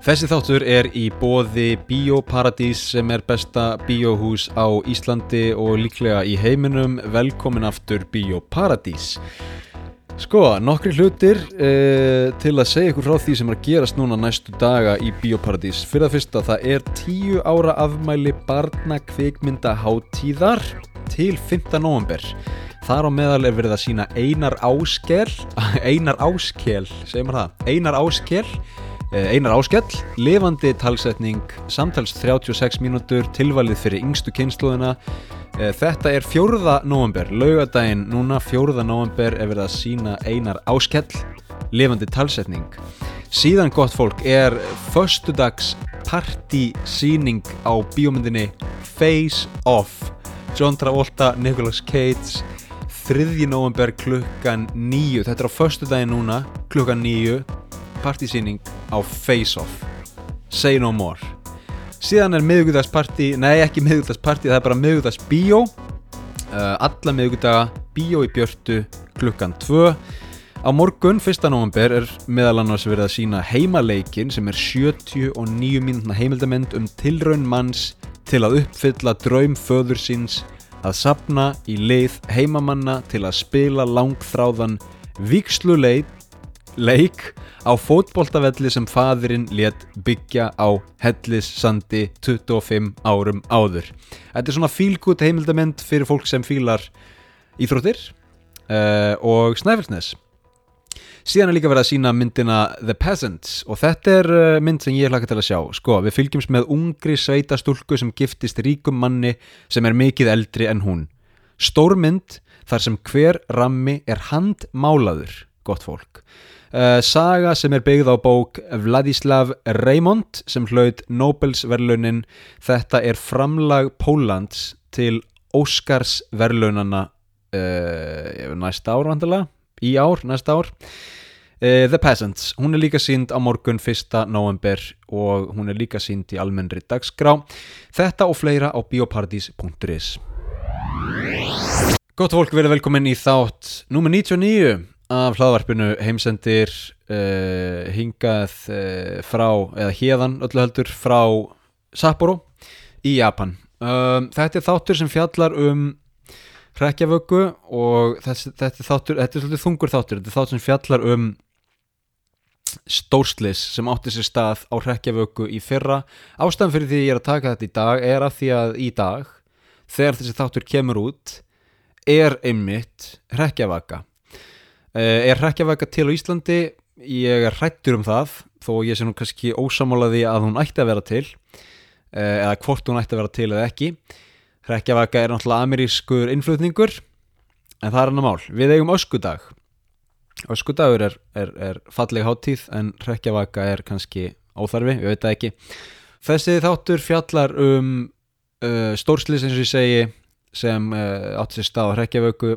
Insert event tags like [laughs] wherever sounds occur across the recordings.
Þessi þáttur er í bóði Bíóparadís sem er besta bíóhús á Íslandi og líklega í heiminum. Velkomin aftur Bíóparadís. Sko, nokkri hlutir uh, til að segja ykkur frá því sem er að gerast núna næstu daga í Bíóparadís. Fyrir það fyrsta, það er tíu ára afmæli barnakvikmynda hátíðar til 5. november. Þar á meðal er verið að sína Einar Áskel, [laughs] Einar Áskel, segir maður það, Einar Áskel, eh, Einar Áskell, lifandi talsetning, samtals 36 mínútur, tilvalið fyrir yngstu kynnslóðina. Eh, Þetta er 4. november, laugadaginn núna 4. november er verið að sína Einar Áskell, lifandi talsetning. Síðan gott fólk er föstudags partysýning á bíómyndinni Face Off. John Travolta, Nicolas Cage, 3. november klukkan 9. Þetta er á föstudaginn núna, klukkan 9 partysýning á Face Off. Say No More. Síðan er miðugdagsparty, nei ekki miðugdagsparty það er bara miðugdagsbíó uh, alla miðugdaga, bíó í björtu klukkan 2 á morgun, 1. november er meðal annars verið að sína heimaleikin sem er 79 mínúna heimildamend um tilraun manns til að uppfylla draum föður síns að sapna í leið heimamanna til að spila langþráðan viksluleik leik á fótboltavelli sem faðurinn let byggja á hellissandi 25 árum áður. Þetta er svona fílgút heimildament fyrir fólk sem fílar íþróttir uh, og snæfellsnes. Síðan er líka verið að sína myndina The Peasants og þetta er uh, mynd sem ég hlaka til að sjá. Sko, við fylgjumst með ungri sveitastúlku sem giftist ríkum manni sem er mikið eldri en hún. Stór mynd þar sem hver rammi er handmálaður, gott fólk. Uh, saga sem er byggð á bók Vladislav Raymond sem hlaut Nobels verðlaunin þetta er framlag Póllands til Óskars verðlaunana uh, næsta ár vantilega í ár, næsta ár. Uh, The Peasants, hún er líka sínd á morgun 1. november og hún er líka sínd í almennri dagskrá. Þetta og fleira á biopartys.is Gott fólk, verið velkomin í þátt nummer 99 af hlaðvarpinu heimsendir uh, hingað uh, frá, eða hérðan öllu heldur frá Sapporo í Japan. Um, þetta er þáttur sem fjallar um hrekkjavöggu og þessi, þetta, er þáttur, þetta er svolítið þungur þáttur, þetta er þáttur sem fjallar um stórslis sem átti sér stað á hrekkjavöggu í fyrra. Ástæðan fyrir því ég er að taka þetta í dag er að því að í dag, þegar þessi þáttur kemur út, er einmitt hrekkjavaka. Uh, er hrekkjavaka til á Íslandi? Ég er hrættur um það þó ég sé nú kannski ósamálaði að hún ætti að vera til uh, eða hvort hún ætti að vera til eða ekki. Hrekkjavaka er náttúrulega amerískur innflutningur en það er annar mál. Við eigum öskudag. Öskudagur er, er, er falleg háttíð en hrekkjavaka er kannski óþarfi, við veit það ekki. Þessi þáttur fjallar um uh, stórslis eins og ég segi sem átti sér stað á hrekkjavöku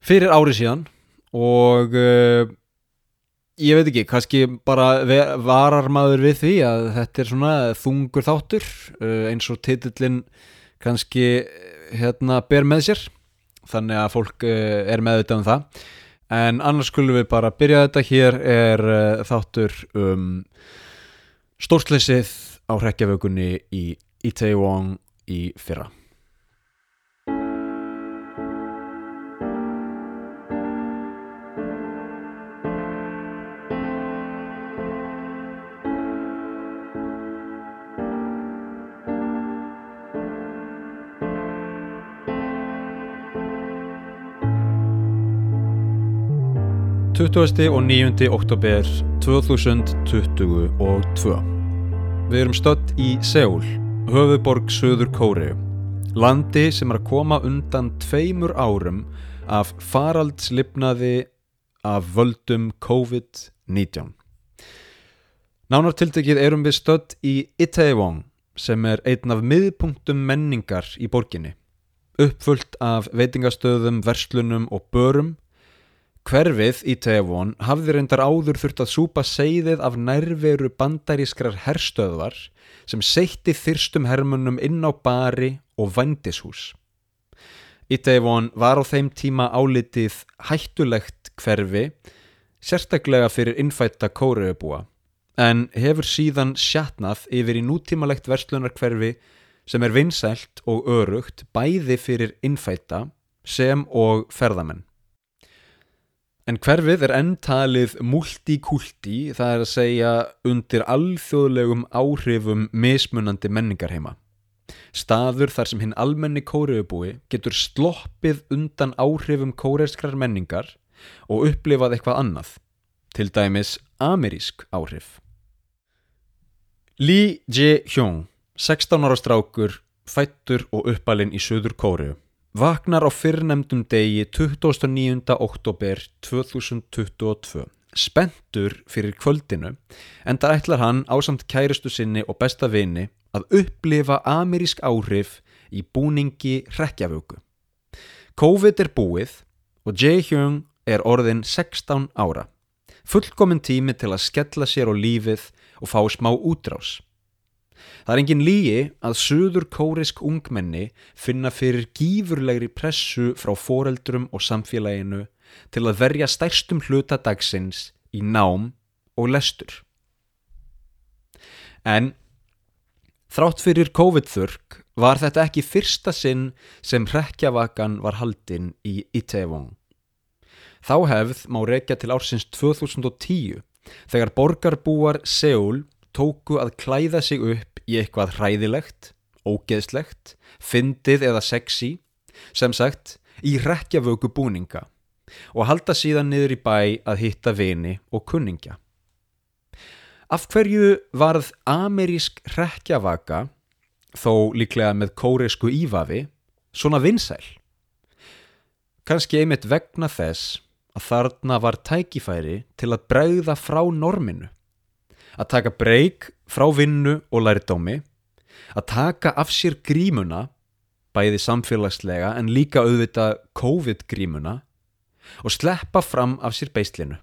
fyrir ári síðan og uh, ég veit ekki, kannski bara varar maður við því að þetta er svona þungur þáttur uh, eins og titillin kannski hérna ber með sér. Þannig að fólk uh, er meðvitað um það. En annars skulum við bara byrja þetta. Hér er þáttur um stórsleysið á hrekkjavökunni í Itaewon í fyrra 20. og 9. oktober 2022 Við erum stödd í Seúl, höfuborg Suður Kóriu landi sem er að koma undan tveimur árum af faraldslipnaði af völdum COVID-19 Nánartiltekið erum við stödd í Itaewon sem er einn af miðpunktum menningar í borginni uppfullt af veitingastöðum, verslunum og börum Hverfið í Tevon hafði reyndar áður þurft að súpa seiðið af nærveru bandarískrar herstöðvar sem seitti þyrstum hermunum inn á bari og vandishús. Í Tevon var á þeim tíma álitið hættulegt hverfi, sérstaklega fyrir innfætta kóruubúa, en hefur síðan sjatnað yfir í nútímalegt verslunarkverfi sem er vinsælt og örugt bæði fyrir innfætta sem og ferðamenn. En hverfið er enntalið multikulti, það er að segja undir alþjóðlegum áhrifum mismunandi menningarheima. Staður þar sem hinn almenni kóriðubúi getur sloppið undan áhrifum kóriðskrar menningar og upplifað eitthvað annað, til dæmis amerísk áhrif. Lee Jae-hyung, 16 ára strákur, fættur og uppalinn í söður kóriðu vaknar á fyrrnemdum degi 29. oktober 2022 spentur fyrir kvöldinu en það ætlar hann ásamt kæristu sinni og besta vini að upplifa amerísk áhrif í búningi rekjavöku. COVID er búið og Jae-hyung er orðin 16 ára. Fullkominn tími til að skella sér á lífið og fá smá útrás. Það er engin lígi að söður kórisk ungmenni finna fyrir gífurlegri pressu frá foreldrum og samfélaginu til að verja stærstum hluta dagsins í nám og lestur. En þrátt fyrir COVID-þurk var þetta ekki fyrsta sinn sem hrekkjavakan var haldinn í Ítevong. Þá hefð má rekja til ársins 2010 þegar borgarbúar Seúl tóku að klæða sig upp í eitthvað hræðilegt, ógeðslegt, fyndið eða sexy, sem sagt í rekjavöku búninga og halda síðan niður í bæ að hitta vini og kunningja. Af hverju varð amerísk rekjavaka, þó líklega með kóresku ívafi, svona vinsæl? Kanski einmitt vegna þess að þarna var tækifæri til að bregða frá norminu að taka breyk frá vinnu og lærdómi, að taka af sér grímuna, bæði samfélagslega en líka auðvita COVID-grímuna og sleppa fram af sér beislinu.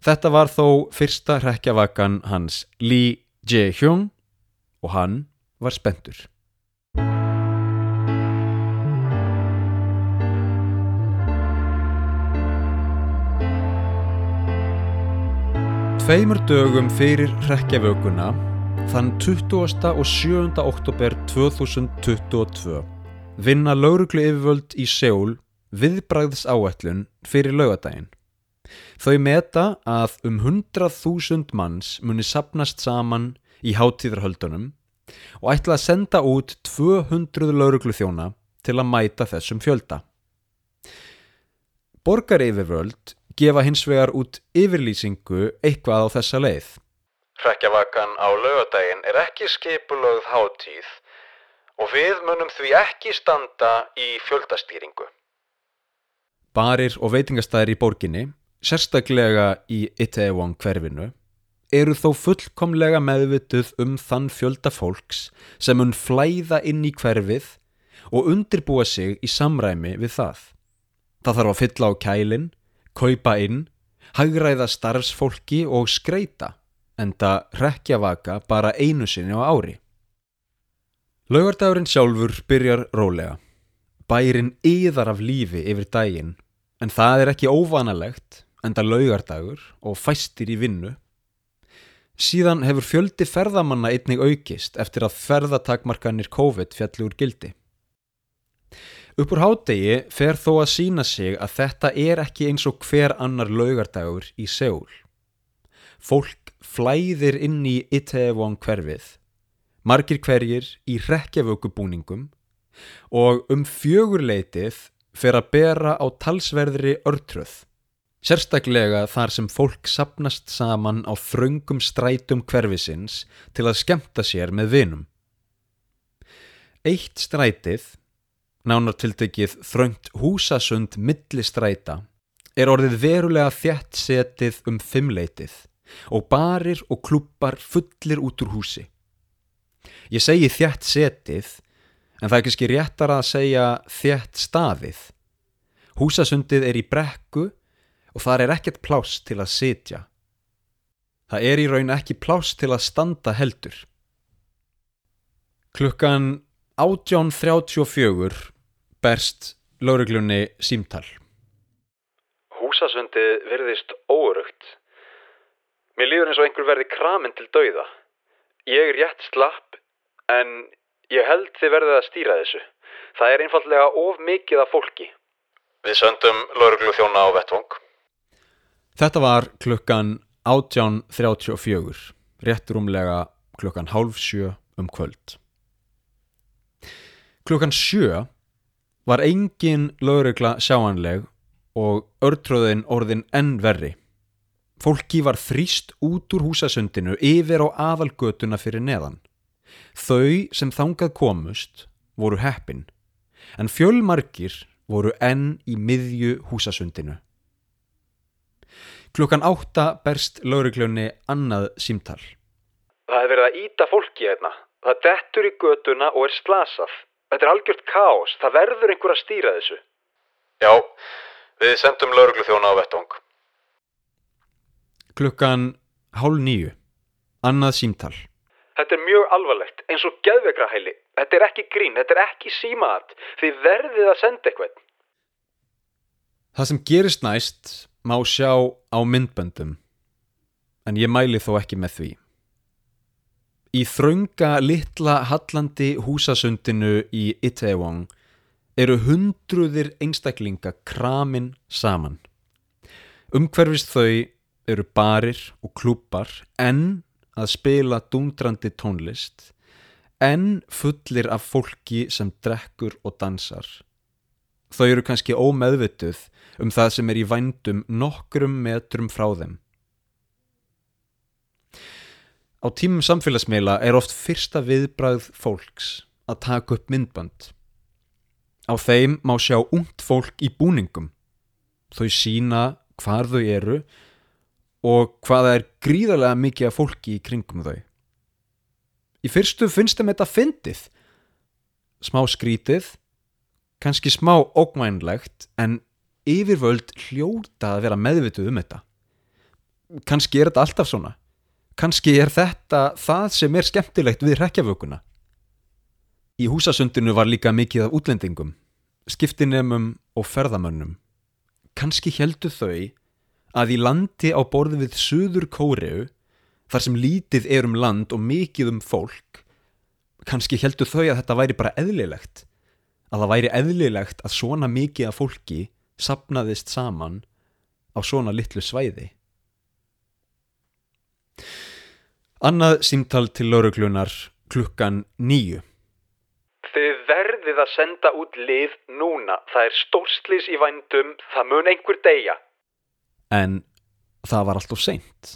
Þetta var þó fyrsta hrekkjavakan hans Lee Jae-hyung og hann var spendur. Tveimur dögum fyrir hrekkjavökunna, þann 20. og 7. oktober 2022, vinna lauruglu yfirvöld í Seúl viðbræðs áætlun fyrir laugadaginn. Þau meta að um 100.000 manns muni sapnast saman í hátíðarhöldunum og ætla að senda út 200 lauruglu þjóna til að mæta þessum fjölda. Borgaryfirvöld gefa hins vegar út yfirlýsingu eitthvað á þessa leið. Hrekkjavakan á lögadaginn er ekki skipulögð hátíð og við munum því ekki standa í fjöldastýringu. Barir og veitingastæðir í borginni, sérstaklega í Itaewon hverfinu, eru þó fullkomlega meðvituð um þann fjölda fólks sem mun flæða inn í hverfið og undirbúa sig í samræmi við það. Það þarf að fylla á kælinn kaupa inn, hagræða starfsfólki og skreita en það rekjavaka bara einu sinni á ári. Laugardagurinn sjálfur byrjar rólega. Bærin yðar af lífi yfir daginn en það er ekki óvanalegt en það laugardagur og fæstir í vinnu. Síðan hefur fjöldi ferðamanna einnig aukist eftir að ferðatakmarkanir COVID fjalli úr gildi. Uppur hádegi fer þó að sína sig að þetta er ekki eins og hver annar laugardagur í Seúl. Fólk flæðir inn í Itaewon hverfið, margir hverjir í rekjavökubúningum og um fjögurleitið fer að bera á talsverðri örtröð. Sérstaklega þar sem fólk sapnast saman á þröngum strætum hverfisins til að skemta sér með vinum. Eitt strætið nánartildegið þröngt húsasund millistræta, er orðið verulega þjætt setið um fimmleitið og barir og klúpar fullir út úr húsi. Ég segi þjætt setið, en það er kannski réttar að segja þjætt staðið. Húsasundið er í brekku og þar er ekkert pláss til að sitja. Það er í raun ekki pláss til að standa heldur. Klukkan 1834 berst lauruglunni símtal. Húsasundið virðist órugt. Mér líður eins og einhver verði kramin til dauða. Ég er rétt slapp, en ég held þið verðið að stýra þessu. Það er einfallega of mikið af fólki. Við söndum lauruglu þjóna á vettvang. Þetta var klukkan 18.34, rétt rúmlega klukkan hálf sjö um kvöld. Klukkan sjö var engin laurugla sjáanleg og örtröðin orðin enn verri. Fólki var þrýst út úr húsasundinu yfir á aðalgötuna fyrir neðan. Þau sem þangað komust voru heppin, en fjölmarkir voru enn í miðju húsasundinu. Klukkan átta berst lauruglunni annað símtal. Það er verið að íta fólki hérna. Það dettur í götuna og er slasað. Þetta er algjört kaos. Það verður einhver að stýra þessu. Já, við sendum lauruglu þjóna á vettvang. Klukkan hálf nýju, annað símtal. Þetta er mjög alvarlegt, eins og geðvegrahæli. Þetta er ekki grín, þetta er ekki símaat. Þið verðið að senda eitthvað. Það sem gerist næst má sjá á myndböndum, en ég mæli þó ekki með því. Í þrönga litla hallandi húsasundinu í Itaewon eru hundruðir einstaklinga kramin saman. Umhverfist þau eru barir og klúpar enn að spila dúndrandi tónlist, enn fullir af fólki sem drekkur og dansar. Þau eru kannski ómeðvituð um það sem er í vændum nokkrum metrum frá þeim. Á tímum samfélagsmeila er oft fyrsta viðbræð fólks að taka upp myndband. Á þeim má sjá ungt fólk í búningum. Þau sína hvar þau eru og hvaða er gríðarlega mikið af fólki í kringum þau. Í fyrstu finnst þeim þetta fyndið, smá skrítið, kannski smá ógmænlegt en yfirvöld hljóta að vera meðvituð um þetta. Kannski er þetta alltaf svona. Kannski er þetta það sem er skemmtilegt við rekjavökunna. Í húsasundinu var líka mikið af útlendingum, skiptinemum og ferðamönnum. Kannski heldu þau að í landi á borði við Suður Kóreu, þar sem lítið er um land og mikið um fólk, kannski heldu þau að þetta væri bara eðlilegt. Að það væri eðlilegt að svona mikið af fólki sapnaðist saman á svona litlu svæði. Annað símtal til lauruglunar klukkan nýju. Þið verðið að senda út lið núna. Það er stórslis í vændum, það mun einhver deyja. En það var alltof seint.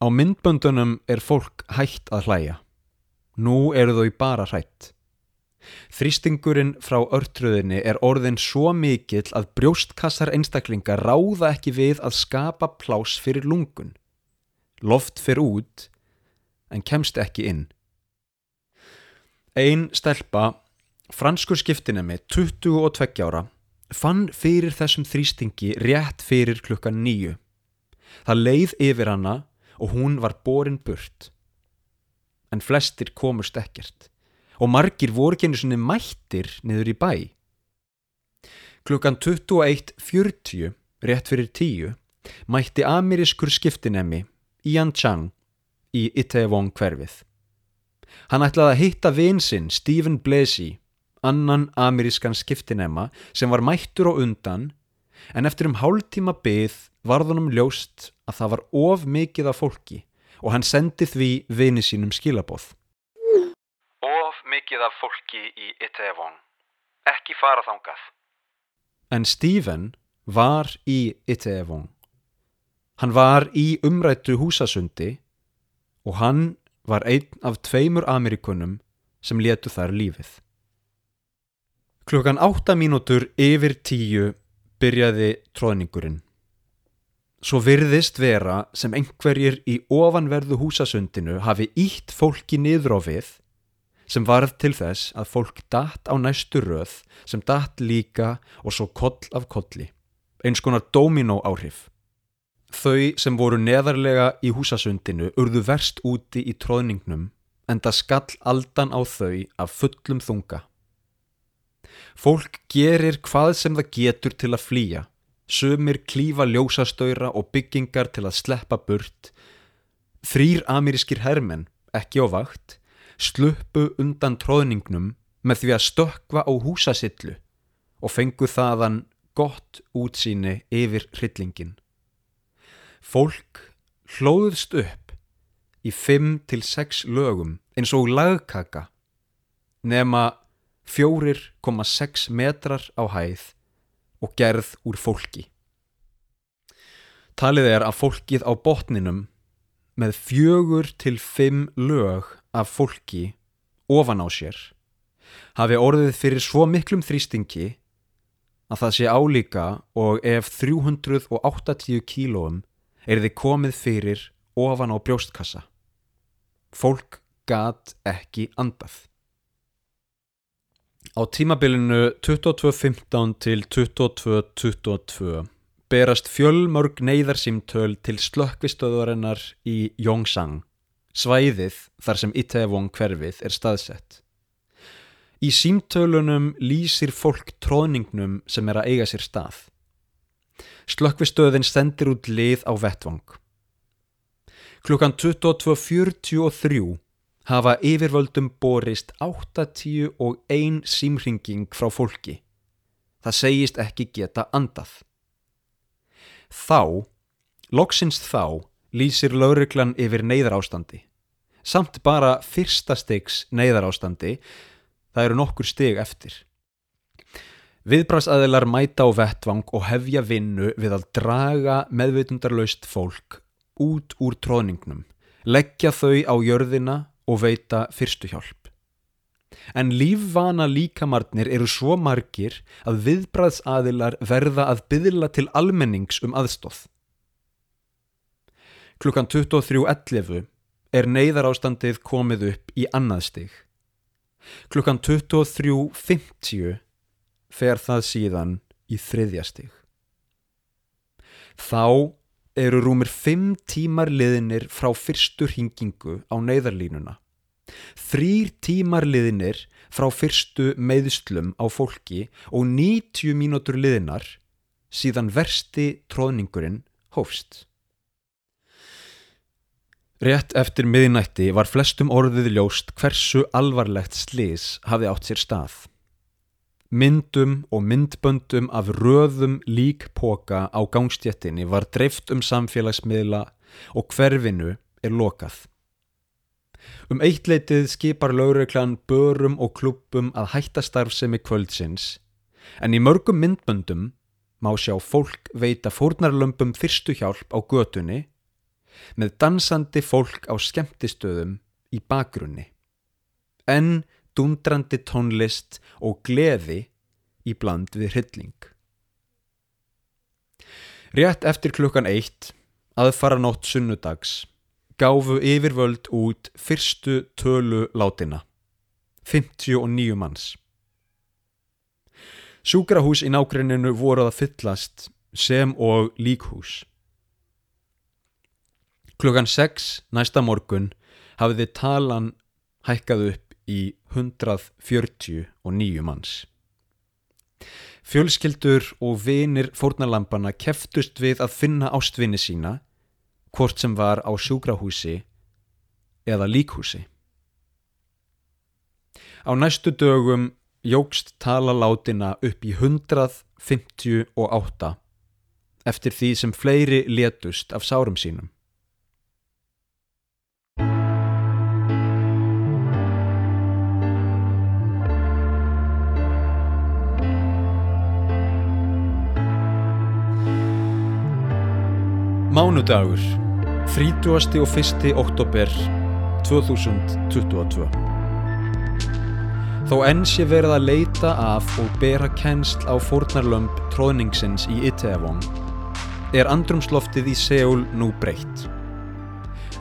Á myndböndunum er fólk hætt að hlæja. Nú eru þau bara hrætt. Þrýstingurinn frá örtröðinni er orðin svo mikill að brjóstkassar einstaklinga ráða ekki við að skapa plás fyrir lungun. Loft fyrir út en kemst ekki inn. Einn stelpa, franskur skiptinemi, 22 ára, fann fyrir þessum þrýstingi rétt fyrir klukkan nýju. Það leið yfir hana og hún var borin burt. En flestir komust ekkert og margir voru einu svona mættir niður í bæ. Klukkan 21.40, rétt fyrir tíu, mætti amerískur skiptinemi Ian Chang í Itaewon hverfið. Hann ætlaði að hitta vinsinn Stephen Blasey, annan amerískan skiptinema sem var mættur og undan, en eftir um hálftíma byð varðunum ljóst að það var of mikið af fólki og hann sendi því vini sínum skilabóð. Of mikið af fólki í Itaewon. Ekki fara þangað. En Stephen var í Itaewon. Hann var í umrættu húsasundi og hann var einn af tveimur Amerikunum sem letu þar lífið. Klukkan átta mínútur yfir tíu byrjaði tróðningurinn. Svo virðist vera sem einhverjir í ofanverðu húsasundinu hafi ítt fólki niður á við sem varð til þess að fólk datt á næstu röð sem datt líka og svo koll af kolli. Eins konar domino áhrif. Þau sem voru neðarlega í húsasundinu urðu verst úti í tróðningnum en það skall aldan á þau af fullum þunga. Fólk gerir hvað sem það getur til að flýja, sömur klífa ljósastöyra og byggingar til að sleppa burt. Þrýr amerískir hermenn, ekki á vakt, sluppu undan tróðningnum með því að stökva á húsasillu og fengu þaðan gott útsýni yfir hryllingin. Fólk hlóðust upp í 5-6 lögum eins og lagkaka nema 4,6 metrar á hæð og gerð úr fólki. Talið er að fólkið á botninum með fjögur til fimm lög af fólki ofan á sér hafi orðið fyrir svo miklum þrýstingi að það sé álíka og ef 380 kílóum er þið komið fyrir ofan á brjóstkassa. Fólk gat ekki andað. Á tímabilinu 22.15 til 22.22 berast fjölmörg neyðarsýmtöl til slökkvistöðurinnar í Jóngsang, svæðið þar sem Itaewon hverfið er staðsett. Í símtölunum lýsir fólk tróðningnum sem er að eiga sér stað. Slökkvistöðin stendir út lið á vettvang. Klukkan 22.43 hafa yfirvöldum borist 81 símringing frá fólki. Það segist ekki geta andað. Þá, loksins þá, lýsir lauruglan yfir neyðarástandi. Samt bara fyrsta steiks neyðarástandi, það eru nokkur steg eftir. Viðbrasaðilar mæta á vettvang og hefja vinnu við að draga meðvitundarlaust fólk út úr tróðningnum, leggja þau á jörðina og veita fyrstu hjálp. En lífvana líkamarnir eru svo margir að viðbræðsaðilar verða að byðla til almennings um aðstóð. Klukkan 23.11 er neyðarástandið komið upp í annað stig. Klukkan 23.50 fer það síðan í þriðja stig. Þá eru rúmir fimm tímar liðinir frá fyrstu hringingu á neyðarlínuna. Þrýr tímar liðinir frá fyrstu meðslum á fólki og 90 mínútur liðinar síðan versti tróðningurinn hófst. Rétt eftir miðinætti var flestum orðið ljóst hversu alvarlegt slís hafi átt sér stað. Myndum og myndböndum af röðum líkpoka á gangstjettinni var dreift um samfélagsmiðla og hverfinu er lokað. Um eittleitið skipar lauröklan börum og klubbum að hætta starfsemi kvöldsins en í mörgum myndböndum má sjá fólk veita fórnarlömpum fyrstu hjálp á götunni með dansandi fólk á skemmtistöðum í bakgrunni. En dundrandi tónlist og gleði í bland við hrylling. Rétt eftir klukkan eitt, aðfara nótt sunnudags, gáfu yfirvöld út fyrstu tölu látina, 59 manns. Sjúkrahús í nákrenninu voru að fyllast sem og líkhús. Klukkan 6 næsta morgun hafiði talan hækkað upp í 149 manns. Fjölskyldur og vinir fórnarlampana keftust við að finna ástvinni sína, hvort sem var á sjúkrahúsi eða líkhúsi. Á næstu dögum jógst tala látina upp í 158 eftir því sem fleiri letust af sárum sínum. Mánudagur, 30. og 1. oktober 2022 Þó enn sé verið að leita af og bera kennsl á fórnarlömp tróðningsins í Itaewon er andrumsloftið í Seúl nú breytt.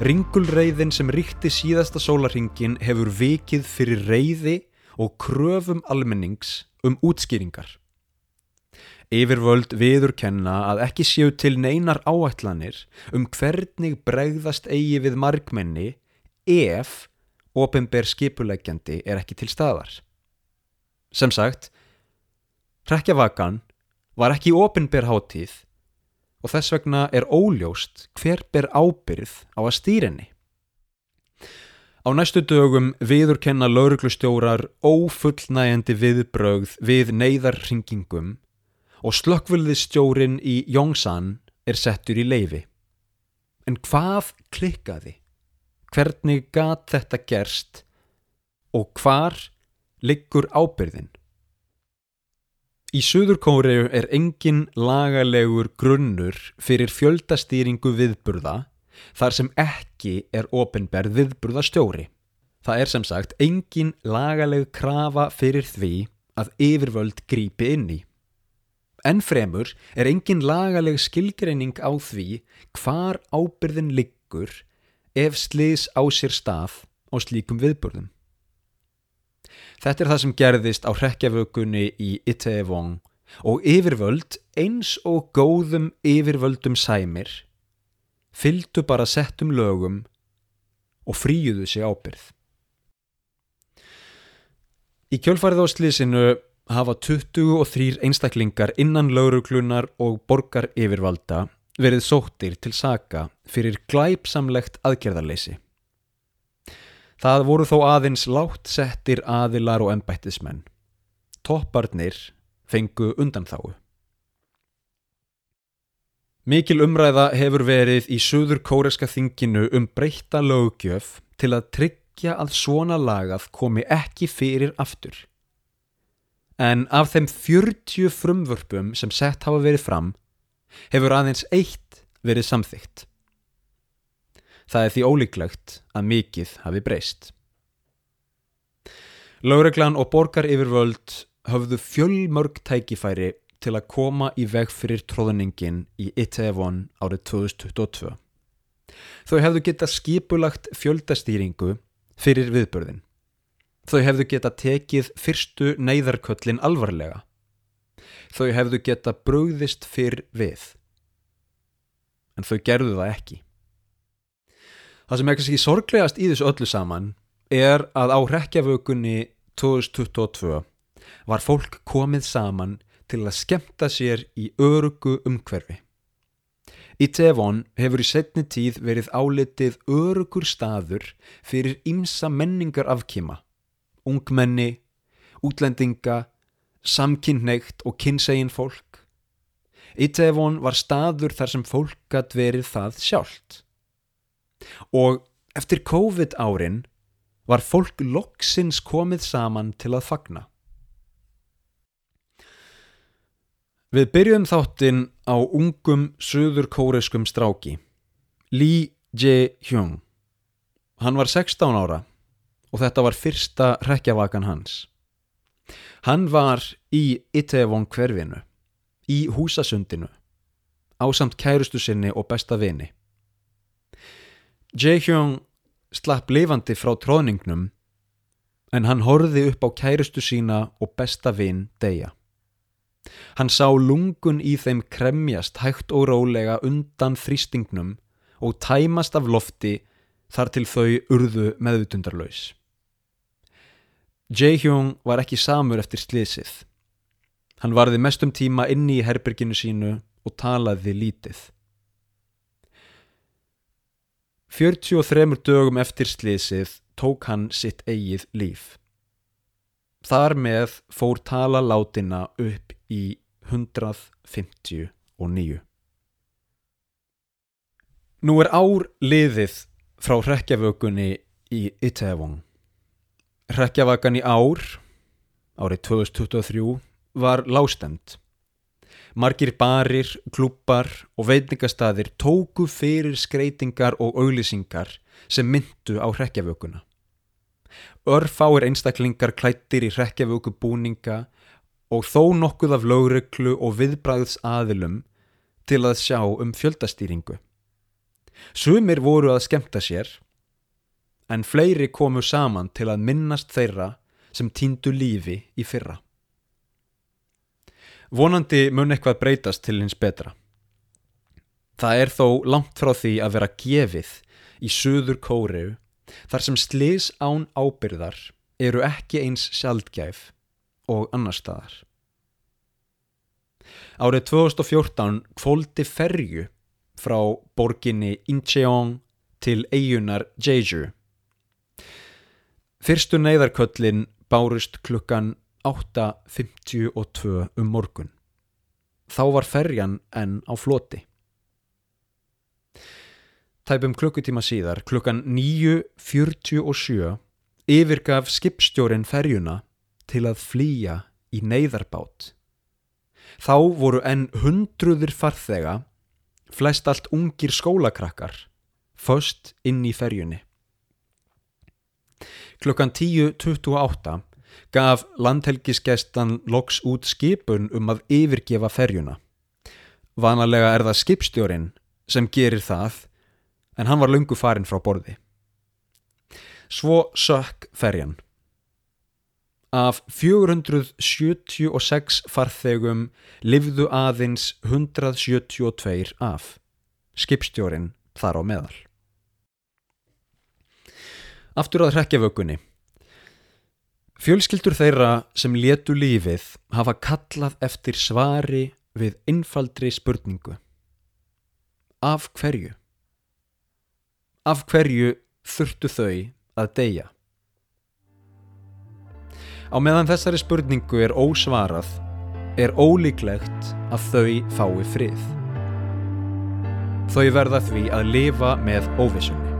Ringulreiðin sem ríkti síðasta sólarhingin hefur vikið fyrir reyði og kröfum almennings um útskýringar. Yfirvöld viðurkenna að ekki séu til neinar áætlanir um hvernig bregðast eigi við markmenni ef ofinber skipuleggjandi er ekki til staðar. Sem sagt, Rekkjavakan var ekki opinber hátíð og þess vegna er óljóst hver ber ábyrð á að stýrinni. Á næstu dögum viðurkenna lauruglustjórar ófullnægjandi viðbrögð við neyðarringingum og slökkvöldistjórin í Jóngsan er settur í leifi. En hvað klikkaði? Hvernig gat þetta gerst og hvar liggur ábyrðin? Í Suðurkóriu er engin lagalegur grunnur fyrir fjöldastýringu viðburða þar sem ekki er ofinberð viðburðastjóri. Það er sem sagt engin lagaleg krafa fyrir því að yfirvöld grípi inn í. En fremur er engin lagaleg skilgreining á því hvar ábyrðin liggur ef sliðs á sér stað á slíkum viðburðum. Þetta er það sem gerðist á hrekkjavökunni í Itaewon og yfirvöld eins og góðum yfirvöldum sæmir fylgdu bara settum lögum og fríuðu sig ábyrð. Í kjölfarið á slísinu hafa 23 einstaklingar innan lauruglunar og borgar yfirvalda verið sóttir til saka fyrir glæpsamlegt aðgerðarleysi. Það voru þó aðeins látt settir aðilar og ennbættismenn. Topparnir fengu undan þáu. Mikil umræða hefur verið í Suður Kóreska þinginu um breyta löggjöf til að tryggja að svona lagað komi ekki fyrir aftur. En af þeim 40 frumvörpum sem sett hafa verið fram hefur aðeins eitt verið samþygt. Það er því ólíklegt að mikið hafi breyst. Laureglan og borgar yfirvöld höfðu fjölmörg tækifæri til að koma í veg fyrir tróðningin í Itaewon árið 2022. Þau hefðu geta skipulagt fjöldastýringu fyrir viðbörðin. Þau hefðu geta tekið fyrstu neyðarköllin alvarlega. Þau hefðu geta brugðist fyrr við. En þau gerðu það ekki. Það sem er kannski sorglegast í þessu öllu saman er að á rekjavökunni 2022 var fólk komið saman til að skemta sér í örugu umhverfi. Í Tevon hefur í setni tíð verið álitið örugur staður fyrir ymsa menningar afkima, ungmenni, útlendinga, samkynneitt og kynnsegin fólk. Í Tevon var staður þar sem fólk gætt verið það sjálft. Og eftir COVID árin var fólk loksins komið saman til að fagna. Við byrjum þáttinn á ungum söður kóreskum stráki, Lee Jae-hyung. Hann var 16 ára og þetta var fyrsta rekjavakan hans. Hann var í Itaewon hverfinu, í húsasundinu, á samt kærustu sinni og besta vini. Jae-hyung slapp lifandi frá tróðningnum en hann horfiði upp á kærustu sína og besta vin deyja. Hann sá lungun í þeim kremjast hægt og rólega undan þrýstingnum og tæmast af lofti þar til þau urðu meðutundarlaus. Jae-hyung var ekki samur eftir slísið. Hann varði mestum tíma inni í herberginu sínu og talaði lítið. 43 dögum eftir slísið tók hann sitt eigið líf. Þar með fór tala látina upp í 159. Nú er ár liðið frá hrekkjavökunni í Itaewon. Hrekkjavakan í ár, árið 2023, var lástemt. Margir barir, klúpar og veitingastæðir tóku fyrir skreitingar og auglýsingar sem myndu á hrekkjavökunna. Örfáir einstaklingar klættir í hrekkjavöku búninga og þó nokkuð af lögreglu og viðbræðs aðilum til að sjá um fjöldastýringu. Sumir voru að skemta sér, en fleiri komu saman til að minnast þeirra sem týndu lífi í fyrra. Vonandi mun eitthvað breytast til hins betra. Það er þó langt frá því að vera gefið í söður kóriu þar sem slis án ábyrðar eru ekki eins sjaldgæf og annar staðar. Árið 2014 kvóldi ferju frá borginni Incheon til eigunar Jeju. Fyrstu neyðarköllin bárust klukkan 8.52 um morgun. Þá var ferjan enn á floti. Tæpum klukkutíma síðar, klukkan 9.47, yfirgaf skipstjórin ferjuna til að flýja í neyðarbát. Þá voru enn hundruður farþega, flest allt ungir skólakrakkar, föst inn í ferjunni. Klukkan 10.28 gaf landhelgisgestan loks út skipun um að yfirgefa ferjuna. Vanalega er það skipstjórin sem gerir það en hann var lungu farin frá borði. Svo sökk ferjan. Af 476 farþegum livðu aðeins 172 af. Skipstjórin þar á meðal. Aftur að hrekkjavökunni. Fjölskyldur þeirra sem letu lífið hafa kallað eftir svari við innfaldri spurningu. Af hverju? Af hverju þurftu þau að deyja? Á meðan þessari spurningu er ósvarað, er ólíklegt að þau fái frið. Þau verða því að lifa með óvissunni.